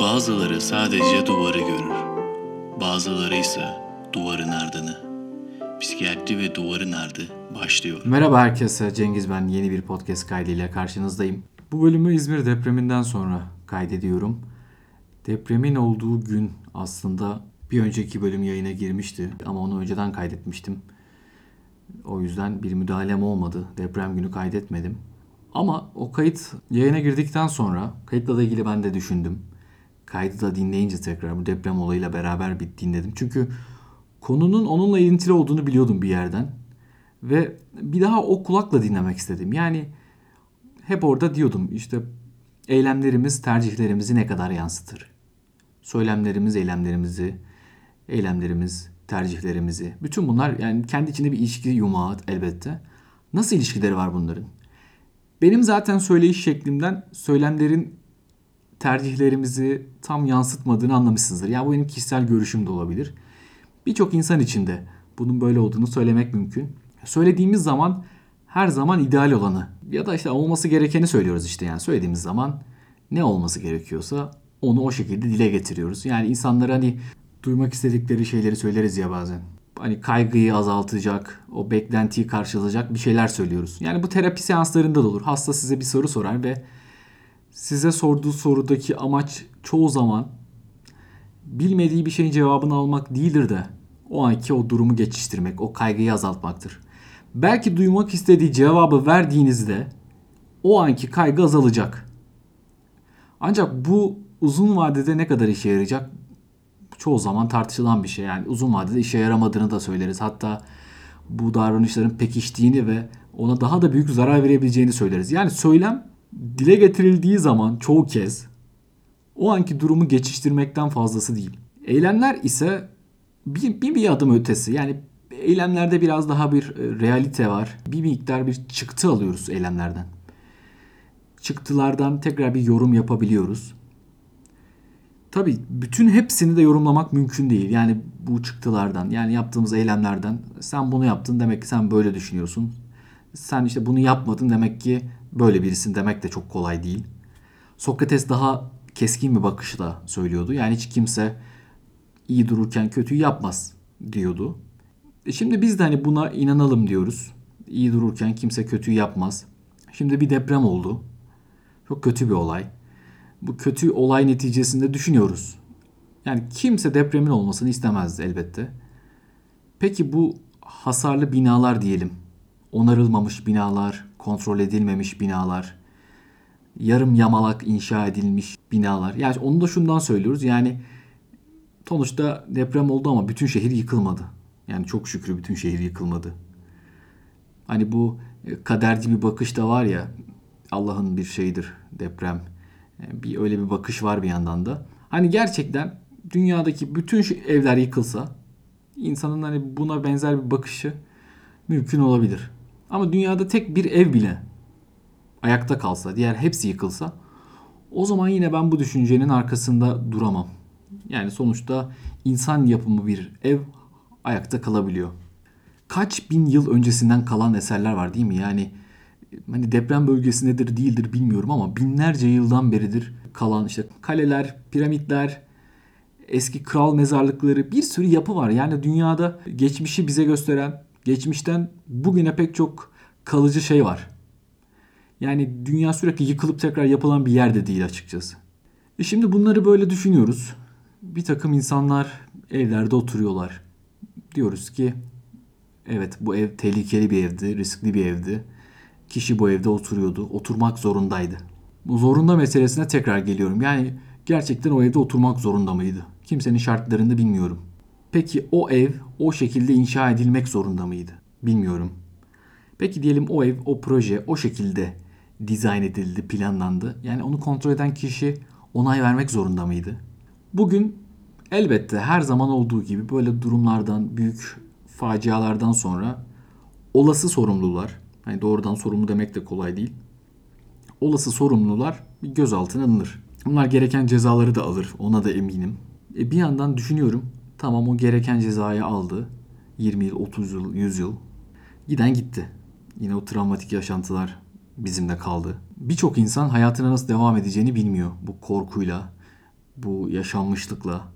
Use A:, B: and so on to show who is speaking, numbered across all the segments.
A: Bazıları sadece duvarı görür. Bazıları ise duvarın ardını. Psikiyatri ve duvarın ardı başlıyor.
B: Merhaba herkese, Cengiz ben. Yeni bir podcast kaydıyla karşınızdayım. Bu bölümü İzmir depreminden sonra kaydediyorum. Depremin olduğu gün aslında bir önceki bölüm yayına girmişti ama onu önceden kaydetmiştim. O yüzden bir müdahalem olmadı. Deprem günü kaydetmedim. Ama o kayıt yayına girdikten sonra kayıtla da ilgili ben de düşündüm. Kaydı da dinleyince tekrar bu deprem olayıyla beraber bir dinledim. Çünkü konunun onunla ilintili olduğunu biliyordum bir yerden. Ve bir daha o kulakla dinlemek istedim. Yani hep orada diyordum işte eylemlerimiz tercihlerimizi ne kadar yansıtır? Söylemlerimiz eylemlerimizi, eylemlerimiz tercihlerimizi. Bütün bunlar yani kendi içinde bir ilişki yumağı elbette. Nasıl ilişkileri var bunların? Benim zaten söyleyiş şeklimden söylemlerin tercihlerimizi tam yansıtmadığını anlamışsınızdır. Yani bu benim kişisel görüşüm de olabilir. Birçok insan için de bunun böyle olduğunu söylemek mümkün. Söylediğimiz zaman her zaman ideal olanı ya da işte olması gerekeni söylüyoruz işte yani söylediğimiz zaman ne olması gerekiyorsa onu o şekilde dile getiriyoruz. Yani insanlara hani duymak istedikleri şeyleri söyleriz ya bazen. Hani kaygıyı azaltacak, o beklentiyi karşılayacak bir şeyler söylüyoruz. Yani bu terapi seanslarında da olur. Hasta size bir soru sorar ve size sorduğu sorudaki amaç çoğu zaman bilmediği bir şeyin cevabını almak değildir de o anki o durumu geçiştirmek, o kaygıyı azaltmaktır. Belki duymak istediği cevabı verdiğinizde o anki kaygı azalacak. Ancak bu uzun vadede ne kadar işe yarayacak? Çoğu zaman tartışılan bir şey. Yani uzun vadede işe yaramadığını da söyleriz. Hatta bu davranışların pekiştiğini ve ona daha da büyük zarar verebileceğini söyleriz. Yani söylem dile getirildiği zaman çoğu kez o anki durumu geçiştirmekten fazlası değil. Eylemler ise bir, bir, bir adım ötesi. Yani eylemlerde biraz daha bir e, realite var. Bir miktar bir çıktı alıyoruz eylemlerden. Çıktılardan tekrar bir yorum yapabiliyoruz. Tabii bütün hepsini de yorumlamak mümkün değil. Yani bu çıktılardan, yani yaptığımız eylemlerden sen bunu yaptın demek ki sen böyle düşünüyorsun. Sen işte bunu yapmadın demek ki böyle birisin demek de çok kolay değil. Sokrates daha keskin bir bakışla söylüyordu. Yani hiç kimse iyi dururken kötüyü yapmaz diyordu. E şimdi biz de hani buna inanalım diyoruz. İyi dururken kimse kötüyü yapmaz. Şimdi bir deprem oldu. Çok kötü bir olay. Bu kötü olay neticesinde düşünüyoruz. Yani kimse depremin olmasını istemezdi elbette. Peki bu hasarlı binalar diyelim. Onarılmamış binalar, kontrol edilmemiş binalar, yarım yamalak inşa edilmiş binalar. Yani onu da şundan söylüyoruz. Yani sonuçta deprem oldu ama bütün şehir yıkılmadı. Yani çok şükür bütün şehir yıkılmadı. Hani bu e, kaderci bir bakış da var ya Allah'ın bir şeyidir deprem. E, bir öyle bir bakış var bir yandan da. Hani gerçekten dünyadaki bütün evler yıkılsa insanın hani buna benzer bir bakışı mümkün olabilir. Ama dünyada tek bir ev bile ayakta kalsa, diğer hepsi yıkılsa o zaman yine ben bu düşüncenin arkasında duramam. Yani sonuçta insan yapımı bir ev ayakta kalabiliyor. Kaç bin yıl öncesinden kalan eserler var değil mi? Yani hani deprem bölgesindedir değildir bilmiyorum ama binlerce yıldan beridir kalan işte kaleler, piramitler, eski kral mezarlıkları bir sürü yapı var. Yani dünyada geçmişi bize gösteren, geçmişten bugüne pek çok kalıcı şey var. Yani dünya sürekli yıkılıp tekrar yapılan bir yerde değil açıkçası. E şimdi bunları böyle düşünüyoruz. Bir takım insanlar evlerde oturuyorlar. Diyoruz ki evet bu ev tehlikeli bir evdi, riskli bir evdi. Kişi bu evde oturuyordu, oturmak zorundaydı. Bu zorunda meselesine tekrar geliyorum. Yani gerçekten o evde oturmak zorunda mıydı? Kimsenin şartlarını bilmiyorum. Peki o ev o şekilde inşa edilmek zorunda mıydı? Bilmiyorum. Peki diyelim o ev, o proje o şekilde dizayn edildi, planlandı. Yani onu kontrol eden kişi onay vermek zorunda mıydı? Bugün elbette her zaman olduğu gibi böyle durumlardan, büyük facialardan sonra olası sorumlular, hani doğrudan sorumlu demek de kolay değil. Olası sorumlular gözaltına alınır. Bunlar gereken cezaları da alır, ona da eminim. E bir yandan düşünüyorum, tamam o gereken cezayı aldı. 20 yıl, 30 yıl, 100 yıl. Giden gitti. Yine o travmatik yaşantılar bizimle kaldı. Birçok insan hayatına nasıl devam edeceğini bilmiyor bu korkuyla. bu yaşanmışlıkla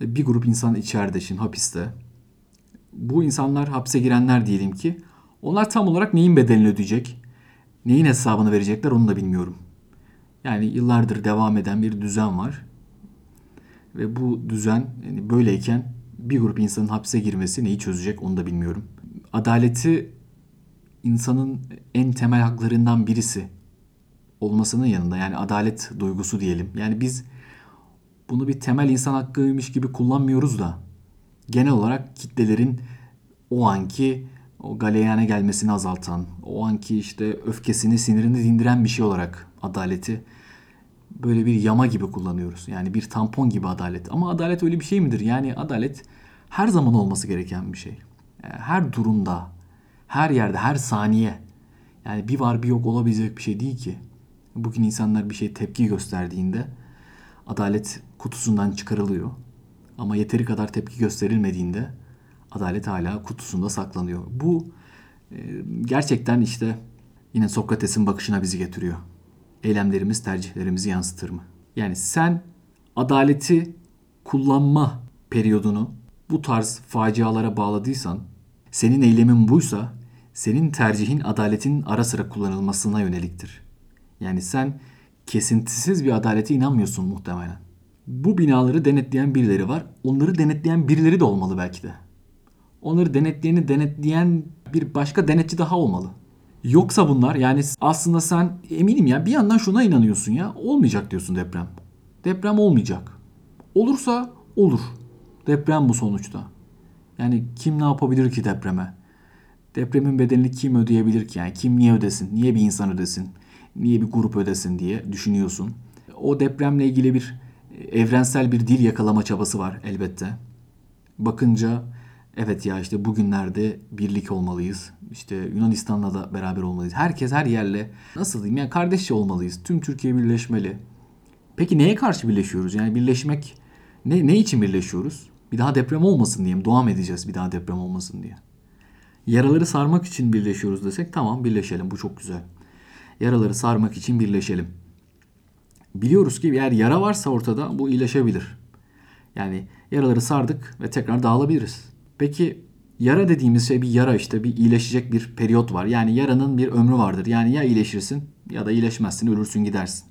B: bir grup insan içeride şimdi hapiste. Bu insanlar hapse girenler diyelim ki onlar tam olarak neyin bedelini ödeyecek? Neyin hesabını verecekler onu da bilmiyorum. Yani yıllardır devam eden bir düzen var. Ve bu düzen yani böyleyken bir grup insanın hapse girmesi neyi çözecek onu da bilmiyorum. Adaleti insanın en temel haklarından birisi olmasının yanında yani adalet duygusu diyelim. Yani biz bunu bir temel insan hakkıymış gibi kullanmıyoruz da genel olarak kitlelerin o anki o galeyana gelmesini azaltan, o anki işte öfkesini, sinirini dindiren bir şey olarak adaleti böyle bir yama gibi kullanıyoruz. Yani bir tampon gibi adalet. Ama adalet öyle bir şey midir? Yani adalet her zaman olması gereken bir şey. Her durumda, her yerde, her saniye. Yani bir var bir yok olabilecek bir şey değil ki. Bugün insanlar bir şey tepki gösterdiğinde adalet kutusundan çıkarılıyor. Ama yeteri kadar tepki gösterilmediğinde adalet hala kutusunda saklanıyor. Bu e, gerçekten işte yine Sokrates'in bakışına bizi getiriyor. Eylemlerimiz tercihlerimizi yansıtır mı? Yani sen adaleti kullanma periyodunu bu tarz facialara bağladıysan, senin eylemin buysa, senin tercihin adaletin ara sıra kullanılmasına yöneliktir. Yani sen kesintisiz bir adalete inanmıyorsun muhtemelen. Bu binaları denetleyen birileri var. Onları denetleyen birileri de olmalı belki de. Onları denetleyeni denetleyen bir başka denetçi daha olmalı. Yoksa bunlar yani aslında sen eminim ya bir yandan şuna inanıyorsun ya olmayacak diyorsun deprem. Deprem olmayacak. Olursa olur. Deprem bu sonuçta. Yani kim ne yapabilir ki depreme? Depremin bedelini kim ödeyebilir ki? Yani kim niye ödesin? Niye bir insan ödesin? Niye bir grup ödesin diye düşünüyorsun. O depremle ilgili bir evrensel bir dil yakalama çabası var elbette. Bakınca evet ya işte bugünlerde birlik olmalıyız. İşte Yunanistan'la da beraber olmalıyız. Herkes her yerle nasıl diyeyim yani kardeşçe olmalıyız. Tüm Türkiye birleşmeli. Peki neye karşı birleşiyoruz? Yani birleşmek ne, ne için birleşiyoruz? Bir daha deprem olmasın diye mi? Mı edeceğiz bir daha deprem olmasın diye? Yaraları sarmak için birleşiyoruz desek tamam birleşelim bu çok güzel. Yaraları sarmak için birleşelim. Biliyoruz ki eğer yara varsa ortada bu iyileşebilir. Yani yaraları sardık ve tekrar dağılabiliriz. Peki yara dediğimiz şey bir yara işte bir iyileşecek bir periyot var. Yani yaranın bir ömrü vardır. Yani ya iyileşirsin ya da iyileşmezsin ölürsün gidersin.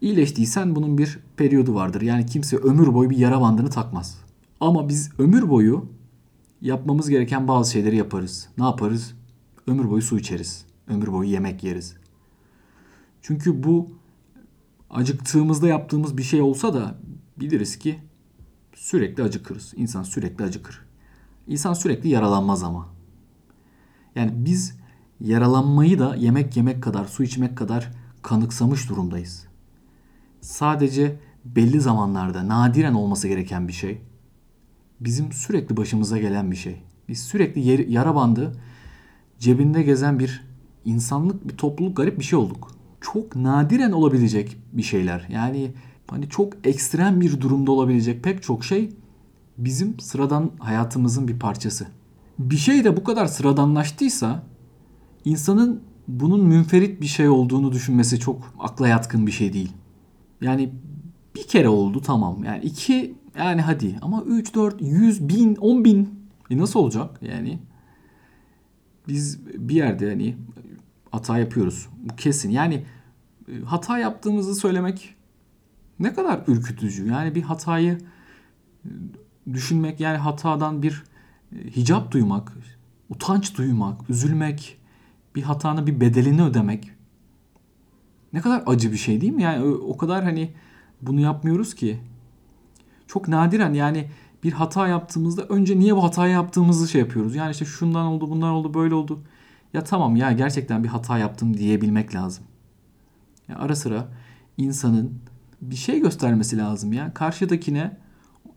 B: İyileştiysen bunun bir periyodu vardır. Yani kimse ömür boyu bir yara bandını takmaz. Ama biz ömür boyu yapmamız gereken bazı şeyleri yaparız. Ne yaparız? Ömür boyu su içeriz. Ömür boyu yemek yeriz. Çünkü bu acıktığımızda yaptığımız bir şey olsa da biliriz ki sürekli acıkırız. İnsan sürekli acıkır. İnsan sürekli yaralanmaz ama. Yani biz yaralanmayı da yemek yemek kadar, su içmek kadar kanıksamış durumdayız. Sadece belli zamanlarda nadiren olması gereken bir şey. Bizim sürekli başımıza gelen bir şey. Biz sürekli yara bandı cebinde gezen bir insanlık, bir topluluk garip bir şey olduk. Çok nadiren olabilecek bir şeyler. Yani hani çok ekstrem bir durumda olabilecek pek çok şey bizim sıradan hayatımızın bir parçası. Bir şey de bu kadar sıradanlaştıysa insanın bunun münferit bir şey olduğunu düşünmesi çok akla yatkın bir şey değil. Yani bir kere oldu tamam. Yani iki yani hadi ama 3, 4, 100, 1000, 10 bin e nasıl olacak yani? Biz bir yerde hani hata yapıyoruz. Bu kesin. Yani e, hata yaptığımızı söylemek ne kadar ürkütücü. Yani bir hatayı düşünmek yani hatadan bir e, hicap duymak, utanç duymak, üzülmek, bir hatanın bir bedelini ödemek ne kadar acı bir şey değil mi? Yani o kadar hani bunu yapmıyoruz ki. Çok nadiren yani bir hata yaptığımızda önce niye bu hatayı yaptığımızı şey yapıyoruz. Yani işte şundan oldu, bundan oldu, böyle oldu. Ya tamam ya gerçekten bir hata yaptım diyebilmek lazım. Ya ara sıra insanın bir şey göstermesi lazım ya. Karşıdakine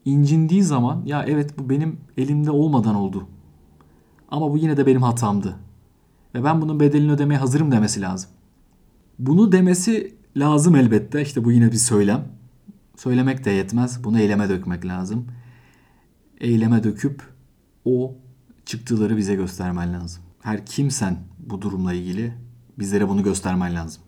B: incindiği zaman ya evet bu benim elimde olmadan oldu. Ama bu yine de benim hatamdı. Ve ben bunun bedelini ödemeye hazırım demesi lazım. Bunu demesi lazım elbette. İşte bu yine bir söylem. Söylemek de yetmez. Bunu eyleme dökmek lazım. Eyleme döküp o çıktıları bize göstermen lazım. Her kimsen bu durumla ilgili bizlere bunu göstermen lazım.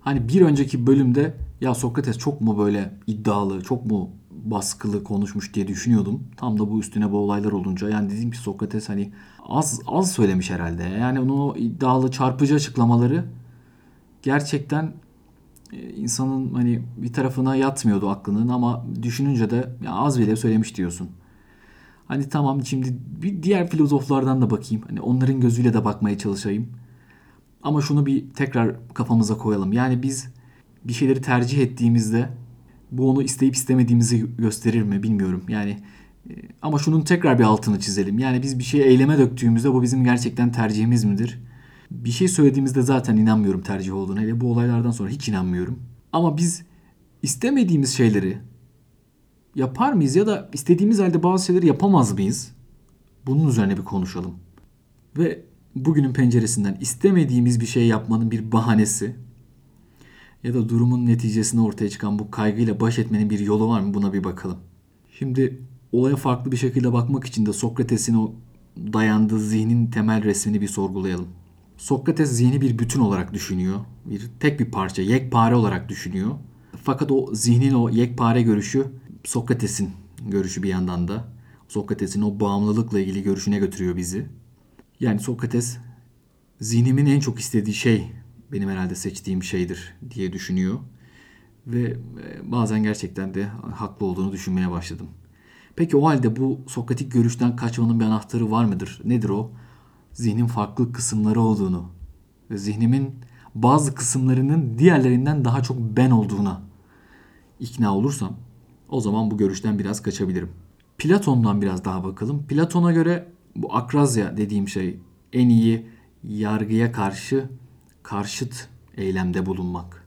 B: Hani bir önceki bölümde ya Sokrates çok mu böyle iddialı, çok mu baskılı konuşmuş diye düşünüyordum. Tam da bu üstüne bu olaylar olunca yani dedim ki Sokrates hani az az söylemiş herhalde. Yani onun o iddialı çarpıcı açıklamaları gerçekten e, insanın hani bir tarafına yatmıyordu aklının ama düşününce de ya az bile söylemiş diyorsun. Hani tamam şimdi bir diğer filozoflardan da bakayım. Hani onların gözüyle de bakmaya çalışayım. Ama şunu bir tekrar kafamıza koyalım. Yani biz bir şeyleri tercih ettiğimizde bu onu isteyip istemediğimizi gösterir mi bilmiyorum. Yani e, ama şunun tekrar bir altını çizelim. Yani biz bir şeyi eyleme döktüğümüzde bu bizim gerçekten tercihimiz midir? Bir şey söylediğimizde zaten inanmıyorum tercih olduğuna. Hele bu olaylardan sonra hiç inanmıyorum. Ama biz istemediğimiz şeyleri yapar mıyız ya da istediğimiz halde bazı şeyleri yapamaz mıyız? Bunun üzerine bir konuşalım. Ve bugünün penceresinden istemediğimiz bir şey yapmanın bir bahanesi ya da durumun neticesinde ortaya çıkan bu kaygıyla baş etmenin bir yolu var mı buna bir bakalım. Şimdi olaya farklı bir şekilde bakmak için de Sokrates'in o dayandığı zihnin temel resmini bir sorgulayalım. Sokrates zihni bir bütün olarak düşünüyor. Bir tek bir parça, yekpare olarak düşünüyor. Fakat o zihnin o yekpare görüşü Sokrates'in görüşü bir yandan da. Sokrates'in o bağımlılıkla ilgili görüşüne götürüyor bizi. Yani Sokrates zihnimin en çok istediği şey benim herhalde seçtiğim şeydir diye düşünüyor. Ve e, bazen gerçekten de haklı olduğunu düşünmeye başladım. Peki o halde bu Sokratik görüşten kaçmanın bir anahtarı var mıdır? Nedir o? Zihnin farklı kısımları olduğunu ve zihnimin bazı kısımlarının diğerlerinden daha çok ben olduğuna ikna olursam o zaman bu görüşten biraz kaçabilirim. Platon'dan biraz daha bakalım. Platon'a göre bu akrazya dediğim şey en iyi yargıya karşı karşıt eylemde bulunmak.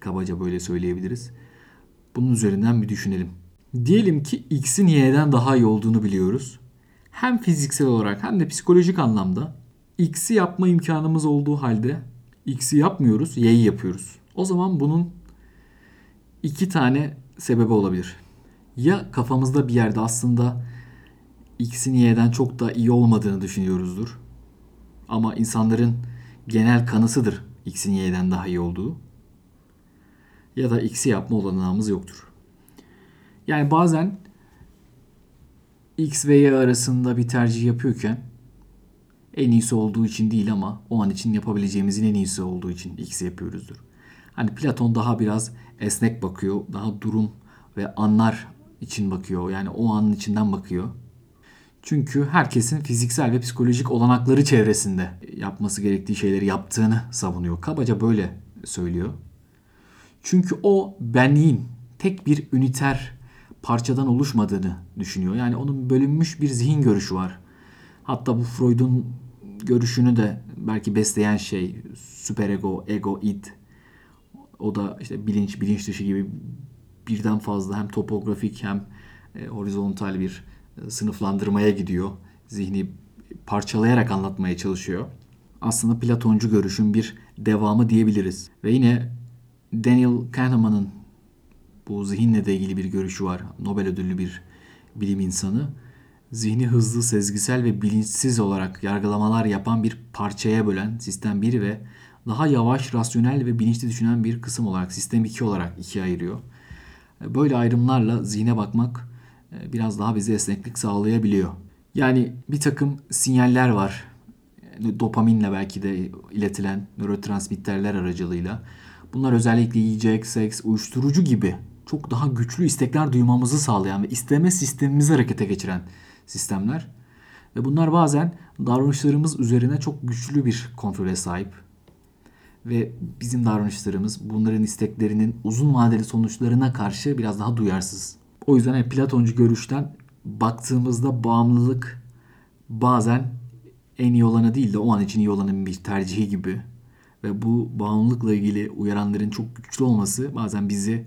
B: Kabaca böyle söyleyebiliriz. Bunun üzerinden bir düşünelim. Diyelim ki X'in Y'den daha iyi olduğunu biliyoruz. Hem fiziksel olarak hem de psikolojik anlamda X'i yapma imkanımız olduğu halde X'i yapmıyoruz, Y'yi yapıyoruz. O zaman bunun iki tane sebebi olabilir. Ya kafamızda bir yerde aslında X'in Y'den çok da iyi olmadığını düşünüyoruzdur. Ama insanların genel kanısıdır X'in Y'den daha iyi olduğu. Ya da X'i yapma olanağımız yoktur. Yani bazen X ve Y arasında bir tercih yapıyorken en iyisi olduğu için değil ama o an için yapabileceğimizin en iyisi olduğu için X'i yapıyoruzdur. Hani Platon daha biraz esnek bakıyor, daha durum ve anlar için bakıyor. Yani o anın içinden bakıyor. Çünkü herkesin fiziksel ve psikolojik olanakları çevresinde yapması gerektiği şeyleri yaptığını savunuyor. Kabaca böyle söylüyor. Çünkü o benliğin tek bir üniter parçadan oluşmadığını düşünüyor. Yani onun bölünmüş bir zihin görüşü var. Hatta bu Freud'un görüşünü de belki besleyen şey süperego, ego, id. O da işte bilinç, bilinç dışı gibi birden fazla hem topografik hem e, horizontal bir sınıflandırmaya gidiyor. Zihni parçalayarak anlatmaya çalışıyor. Aslında Platoncu görüşün bir devamı diyebiliriz. Ve yine Daniel Kahneman'ın bu zihinle de ilgili bir görüşü var. Nobel ödüllü bir bilim insanı. Zihni hızlı, sezgisel ve bilinçsiz olarak yargılamalar yapan bir parçaya bölen sistem 1 ve daha yavaş, rasyonel ve bilinçli düşünen bir kısım olarak sistem 2 olarak ikiye ayırıyor. Böyle ayrımlarla zihne bakmak biraz daha bize esneklik sağlayabiliyor. Yani bir takım sinyaller var. Dopaminle belki de iletilen nörotransmitterler aracılığıyla. Bunlar özellikle yiyecek, seks, uyuşturucu gibi çok daha güçlü istekler duymamızı sağlayan ve isteme sistemimizi harekete geçiren sistemler. Ve bunlar bazen davranışlarımız üzerine çok güçlü bir kontrole sahip. Ve bizim davranışlarımız bunların isteklerinin uzun vadeli sonuçlarına karşı biraz daha duyarsız. O yüzden yani Platoncu görüşten baktığımızda bağımlılık bazen en iyi olanı değil de o an için iyi olanın bir tercihi gibi. Ve bu bağımlılıkla ilgili uyaranların çok güçlü olması bazen bizi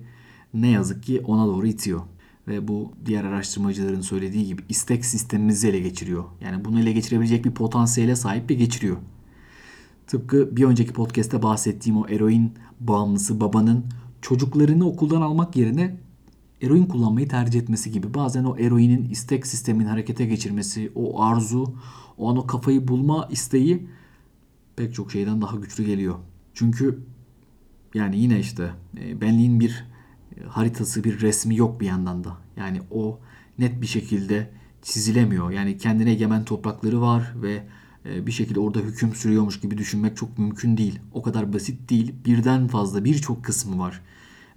B: ne yazık ki ona doğru itiyor. Ve bu diğer araştırmacıların söylediği gibi istek sistemimizi ele geçiriyor. Yani bunu ele geçirebilecek bir potansiyele sahip bir geçiriyor. Tıpkı bir önceki podcast'te bahsettiğim o eroin bağımlısı babanın çocuklarını okuldan almak yerine eroin kullanmayı tercih etmesi gibi. Bazen o eroinin istek sistemin harekete geçirmesi, o arzu, o an o kafayı bulma isteği pek çok şeyden daha güçlü geliyor. Çünkü Yani yine işte e, benliğin bir e, haritası, bir resmi yok bir yandan da. Yani o net bir şekilde çizilemiyor. Yani kendine egemen toprakları var ve e, bir şekilde orada hüküm sürüyormuş gibi düşünmek çok mümkün değil. O kadar basit değil. Birden fazla birçok kısmı var.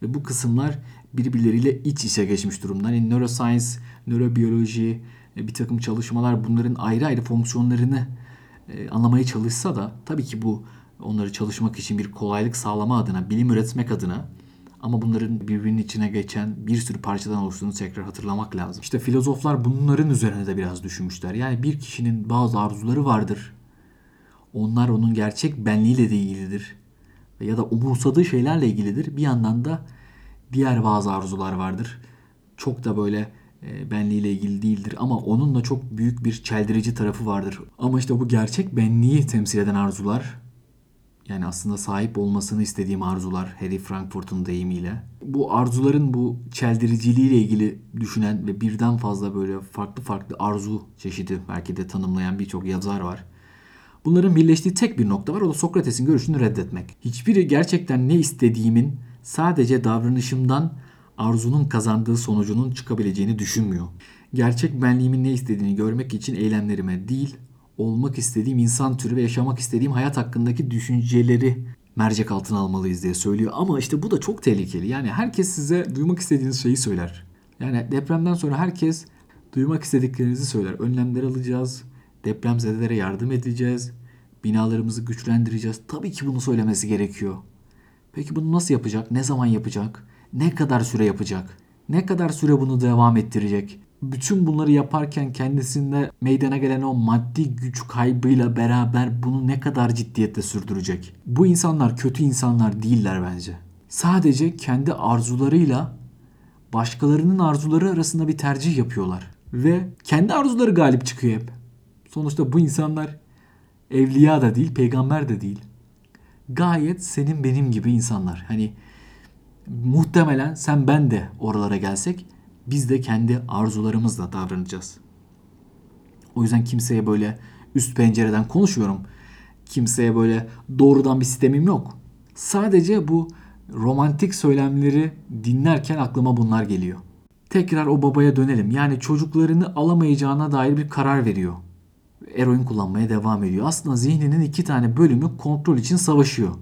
B: Ve bu kısımlar birbirleriyle iç içe geçmiş durumda. Yani neuroscience, nörobiyoloji, bir takım çalışmalar bunların ayrı ayrı fonksiyonlarını anlamaya çalışsa da tabii ki bu onları çalışmak için bir kolaylık sağlama adına, bilim üretmek adına ama bunların birbirinin içine geçen bir sürü parçadan oluştuğunu tekrar hatırlamak lazım. İşte filozoflar bunların üzerine de biraz düşünmüşler. Yani bir kişinin bazı arzuları vardır. Onlar onun gerçek benliğiyle de ilgilidir. Ya da umursadığı şeylerle ilgilidir. Bir yandan da diğer bazı arzular vardır. Çok da böyle e, benliğiyle ilgili değildir ama onun da çok büyük bir çeldirici tarafı vardır. Ama işte bu gerçek benliği temsil eden arzular yani aslında sahip olmasını istediğim arzular Harry Frankfurt'un deyimiyle. Bu arzuların bu çeldiriciliğiyle ilgili düşünen ve birden fazla böyle farklı farklı arzu çeşidi belki de tanımlayan birçok yazar var. Bunların birleştiği tek bir nokta var o da Sokrates'in görüşünü reddetmek. Hiçbiri gerçekten ne istediğimin sadece davranışımdan arzunun kazandığı sonucunun çıkabileceğini düşünmüyor. Gerçek benliğimin ne istediğini görmek için eylemlerime değil, olmak istediğim insan türü ve yaşamak istediğim hayat hakkındaki düşünceleri mercek altına almalıyız diye söylüyor. Ama işte bu da çok tehlikeli. Yani herkes size duymak istediğiniz şeyi söyler. Yani depremden sonra herkes duymak istediklerinizi söyler. Önlemler alacağız, depremzedelere yardım edeceğiz, binalarımızı güçlendireceğiz. Tabii ki bunu söylemesi gerekiyor. Peki bunu nasıl yapacak? Ne zaman yapacak? Ne kadar süre yapacak? Ne kadar süre bunu devam ettirecek? bütün bunları yaparken kendisinde meydana gelen o maddi güç kaybıyla beraber bunu ne kadar ciddiyetle sürdürecek? Bu insanlar kötü insanlar değiller bence. Sadece kendi arzularıyla başkalarının arzuları arasında bir tercih yapıyorlar. Ve kendi arzuları galip çıkıyor hep. Sonuçta bu insanlar evliya da değil, peygamber de değil. Gayet senin benim gibi insanlar. Hani muhtemelen sen ben de oralara gelsek biz de kendi arzularımızla davranacağız. O yüzden kimseye böyle üst pencereden konuşmuyorum. Kimseye böyle doğrudan bir sistemim yok. Sadece bu romantik söylemleri dinlerken aklıma bunlar geliyor. Tekrar o babaya dönelim. Yani çocuklarını alamayacağına dair bir karar veriyor. Eroin kullanmaya devam ediyor. Aslında zihninin iki tane bölümü kontrol için savaşıyor.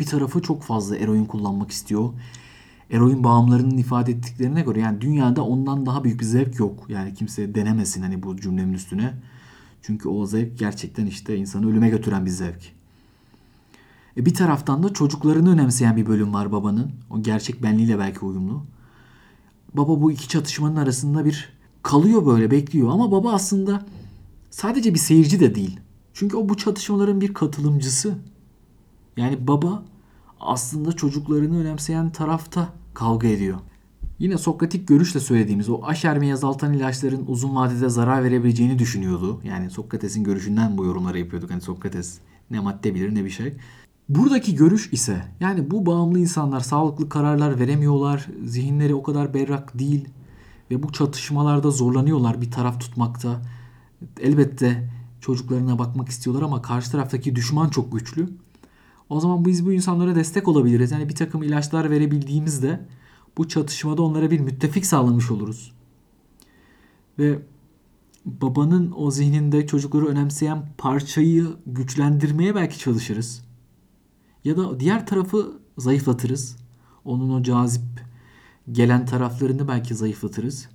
B: Bir tarafı çok fazla eroin kullanmak istiyor eroin bağımlarının ifade ettiklerine göre yani dünyada ondan daha büyük bir zevk yok. Yani kimse denemesin hani bu cümlemin üstüne. Çünkü o zevk gerçekten işte insanı ölüme götüren bir zevk. E bir taraftan da çocuklarını önemseyen bir bölüm var babanın. O gerçek benliğiyle belki uyumlu. Baba bu iki çatışmanın arasında bir kalıyor böyle bekliyor ama baba aslında sadece bir seyirci de değil. Çünkü o bu çatışmaların bir katılımcısı. Yani baba aslında çocuklarını önemseyen tarafta kavga ediyor. Yine Sokratik görüşle söylediğimiz o aşermeyi azaltan ilaçların uzun vadede zarar verebileceğini düşünüyordu. Yani Sokrates'in görüşünden bu yorumları yapıyorduk. Hani Sokrates ne madde bilir ne bir şey. Buradaki görüş ise yani bu bağımlı insanlar sağlıklı kararlar veremiyorlar. Zihinleri o kadar berrak değil ve bu çatışmalarda zorlanıyorlar bir taraf tutmakta. Elbette çocuklarına bakmak istiyorlar ama karşı taraftaki düşman çok güçlü. O zaman biz bu insanlara destek olabiliriz. Yani bir takım ilaçlar verebildiğimizde bu çatışmada onlara bir müttefik sağlamış oluruz. Ve babanın o zihninde çocukları önemseyen parçayı güçlendirmeye belki çalışırız. Ya da diğer tarafı zayıflatırız. Onun o cazip gelen taraflarını belki zayıflatırız.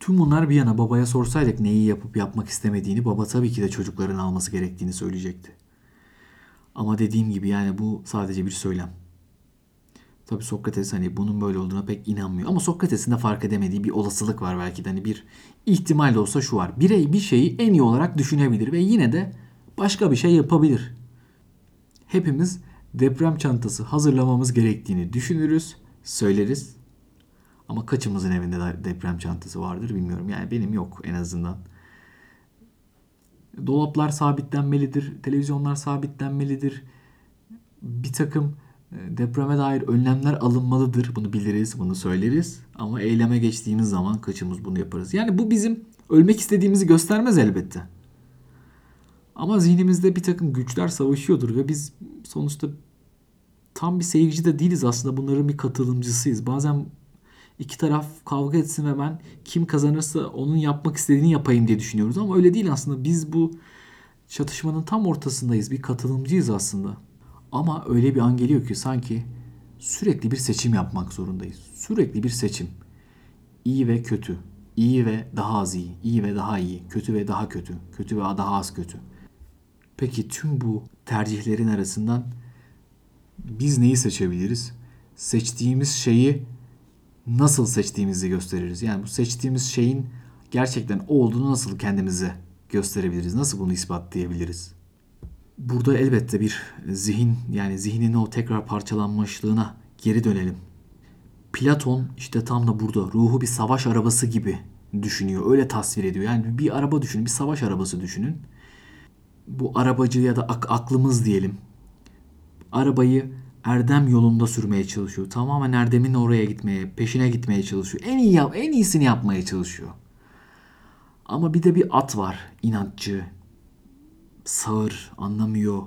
B: Tüm bunlar bir yana babaya sorsaydık neyi yapıp yapmak istemediğini baba tabii ki de çocukların alması gerektiğini söyleyecekti. Ama dediğim gibi yani bu sadece bir söylem. Tabi Sokrates hani bunun böyle olduğuna pek inanmıyor. Ama Sokrates'in de fark edemediği bir olasılık var belki de. Hani bir ihtimal olsa şu var. Birey bir şeyi en iyi olarak düşünebilir ve yine de başka bir şey yapabilir. Hepimiz deprem çantası hazırlamamız gerektiğini düşünürüz, söyleriz. Ama kaçımızın evinde deprem çantası vardır bilmiyorum. Yani benim yok en azından. Dolaplar sabitlenmelidir, televizyonlar sabitlenmelidir. Bir takım e, depreme dair önlemler alınmalıdır. Bunu biliriz, bunu söyleriz. Ama eyleme geçtiğimiz zaman kaçımız bunu yaparız. Yani bu bizim ölmek istediğimizi göstermez elbette. Ama zihnimizde bir takım güçler savaşıyordur ve biz sonuçta tam bir seyirci de değiliz aslında bunların bir katılımcısıyız. Bazen iki taraf kavga etsin ve ben kim kazanırsa onun yapmak istediğini yapayım diye düşünüyoruz ama öyle değil aslında. Biz bu çatışmanın tam ortasındayız. Bir katılımcıyız aslında. Ama öyle bir an geliyor ki sanki sürekli bir seçim yapmak zorundayız. Sürekli bir seçim. İyi ve kötü. İyi ve daha az iyi. iyi ve daha iyi. Kötü ve daha kötü. Kötü ve daha az kötü. Peki tüm bu tercihlerin arasından biz neyi seçebiliriz? Seçtiğimiz şeyi nasıl seçtiğimizi gösteririz. Yani bu seçtiğimiz şeyin gerçekten o olduğunu nasıl kendimize gösterebiliriz? Nasıl bunu ispatlayabiliriz? Burada elbette bir zihin yani zihnin o tekrar parçalanmışlığına geri dönelim. Platon işte tam da burada ruhu bir savaş arabası gibi düşünüyor. Öyle tasvir ediyor. Yani bir araba düşünün, bir savaş arabası düşünün. Bu arabacı ya da ak- aklımız diyelim. Arabayı erdem yolunda sürmeye çalışıyor. Tamamen erdemin oraya gitmeye, peşine gitmeye çalışıyor. En iyi yap, en iyisini yapmaya çalışıyor. Ama bir de bir at var, inatçı, sağır, anlamıyor.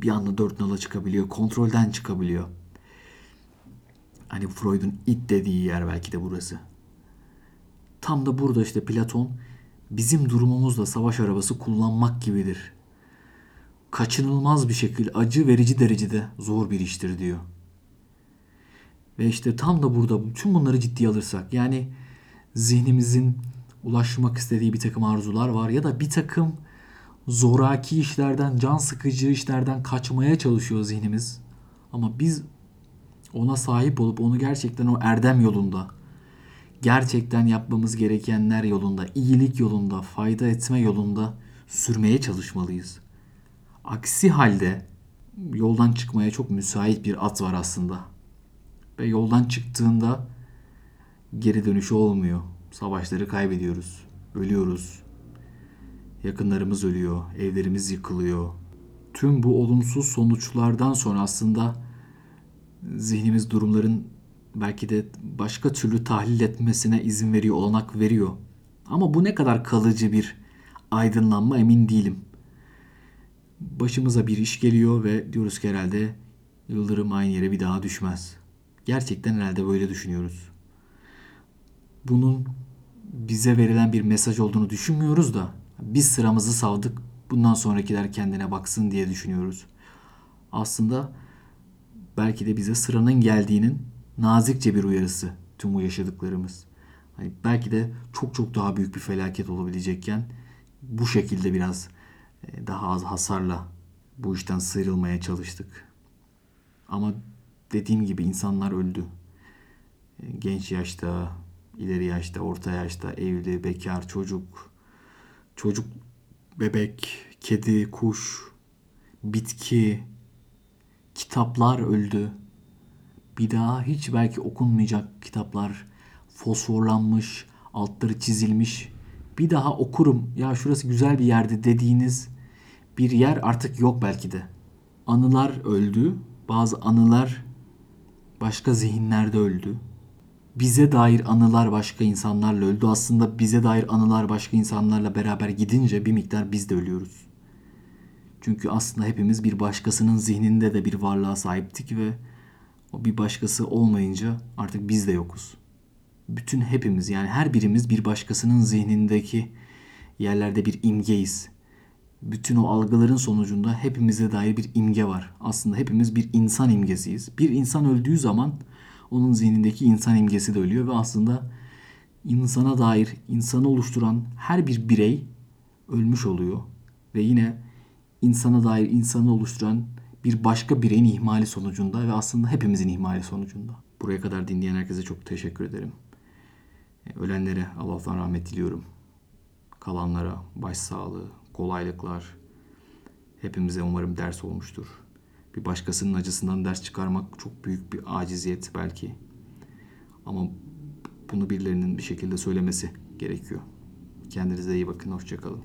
B: Bir anda dört nala çıkabiliyor, kontrolden çıkabiliyor. Hani Freud'un it dediği yer belki de burası. Tam da burada işte Platon bizim durumumuzda savaş arabası kullanmak gibidir. Kaçınılmaz bir şekilde acı verici derecede zor bir iştir diyor. Ve işte tam da burada bütün bunları ciddiye alırsak yani zihnimizin ulaşmak istediği bir takım arzular var ya da bir takım zoraki işlerden, can sıkıcı işlerden kaçmaya çalışıyor zihnimiz. Ama biz ona sahip olup onu gerçekten o erdem yolunda, gerçekten yapmamız gerekenler yolunda, iyilik yolunda, fayda etme yolunda sürmeye çalışmalıyız. Aksi halde yoldan çıkmaya çok müsait bir at var aslında. Ve yoldan çıktığında geri dönüşü olmuyor. Savaşları kaybediyoruz. Ölüyoruz. Yakınlarımız ölüyor. Evlerimiz yıkılıyor. Tüm bu olumsuz sonuçlardan sonra aslında zihnimiz durumların belki de başka türlü tahlil etmesine izin veriyor, olanak veriyor. Ama bu ne kadar kalıcı bir aydınlanma emin değilim. Başımıza bir iş geliyor ve diyoruz ki herhalde yıldırım aynı yere bir daha düşmez. Gerçekten herhalde böyle düşünüyoruz. Bunun bize verilen bir mesaj olduğunu düşünmüyoruz da biz sıramızı savdık. Bundan sonrakiler kendine baksın diye düşünüyoruz. Aslında belki de bize sıranın geldiğinin nazikçe bir uyarısı tüm bu yaşadıklarımız. Hani belki de çok çok daha büyük bir felaket olabilecekken bu şekilde biraz daha az hasarla bu işten sıyrılmaya çalıştık. Ama dediğim gibi insanlar öldü. E, genç yaşta, ileri yaşta, orta yaşta, evli, bekar, çocuk, çocuk, bebek, kedi, kuş, bitki, kitaplar öldü. Bir daha hiç belki okunmayacak kitaplar fosforlanmış, altları çizilmiş. Bir daha okurum. Ya şurası güzel bir yerdi dediğiniz bir yer artık yok belki de. Anılar öldü. Bazı anılar başka zihinlerde öldü. Bize dair anılar başka insanlarla öldü. Aslında bize dair anılar başka insanlarla beraber gidince bir miktar biz de ölüyoruz. Çünkü aslında hepimiz bir başkasının zihninde de bir varlığa sahiptik ve o bir başkası olmayınca artık biz de yokuz. Bütün hepimiz yani her birimiz bir başkasının zihnindeki yerlerde bir imgeyiz. Bütün o algıların sonucunda hepimize dair bir imge var. Aslında hepimiz bir insan imgesiyiz. Bir insan öldüğü zaman onun zihnindeki insan imgesi de ölüyor ve aslında insana dair, insanı oluşturan her bir birey ölmüş oluyor. Ve yine insana dair insanı oluşturan bir başka bireyin ihmali sonucunda ve aslında hepimizin ihmali sonucunda. Buraya kadar dinleyen herkese çok teşekkür ederim. Ölenlere Allah'tan rahmet diliyorum. Kalanlara başsağlığı, kolaylıklar. Hepimize umarım ders olmuştur. Bir başkasının acısından ders çıkarmak çok büyük bir aciziyet belki. Ama bunu birilerinin bir şekilde söylemesi gerekiyor. Kendinize iyi bakın, hoşçakalın.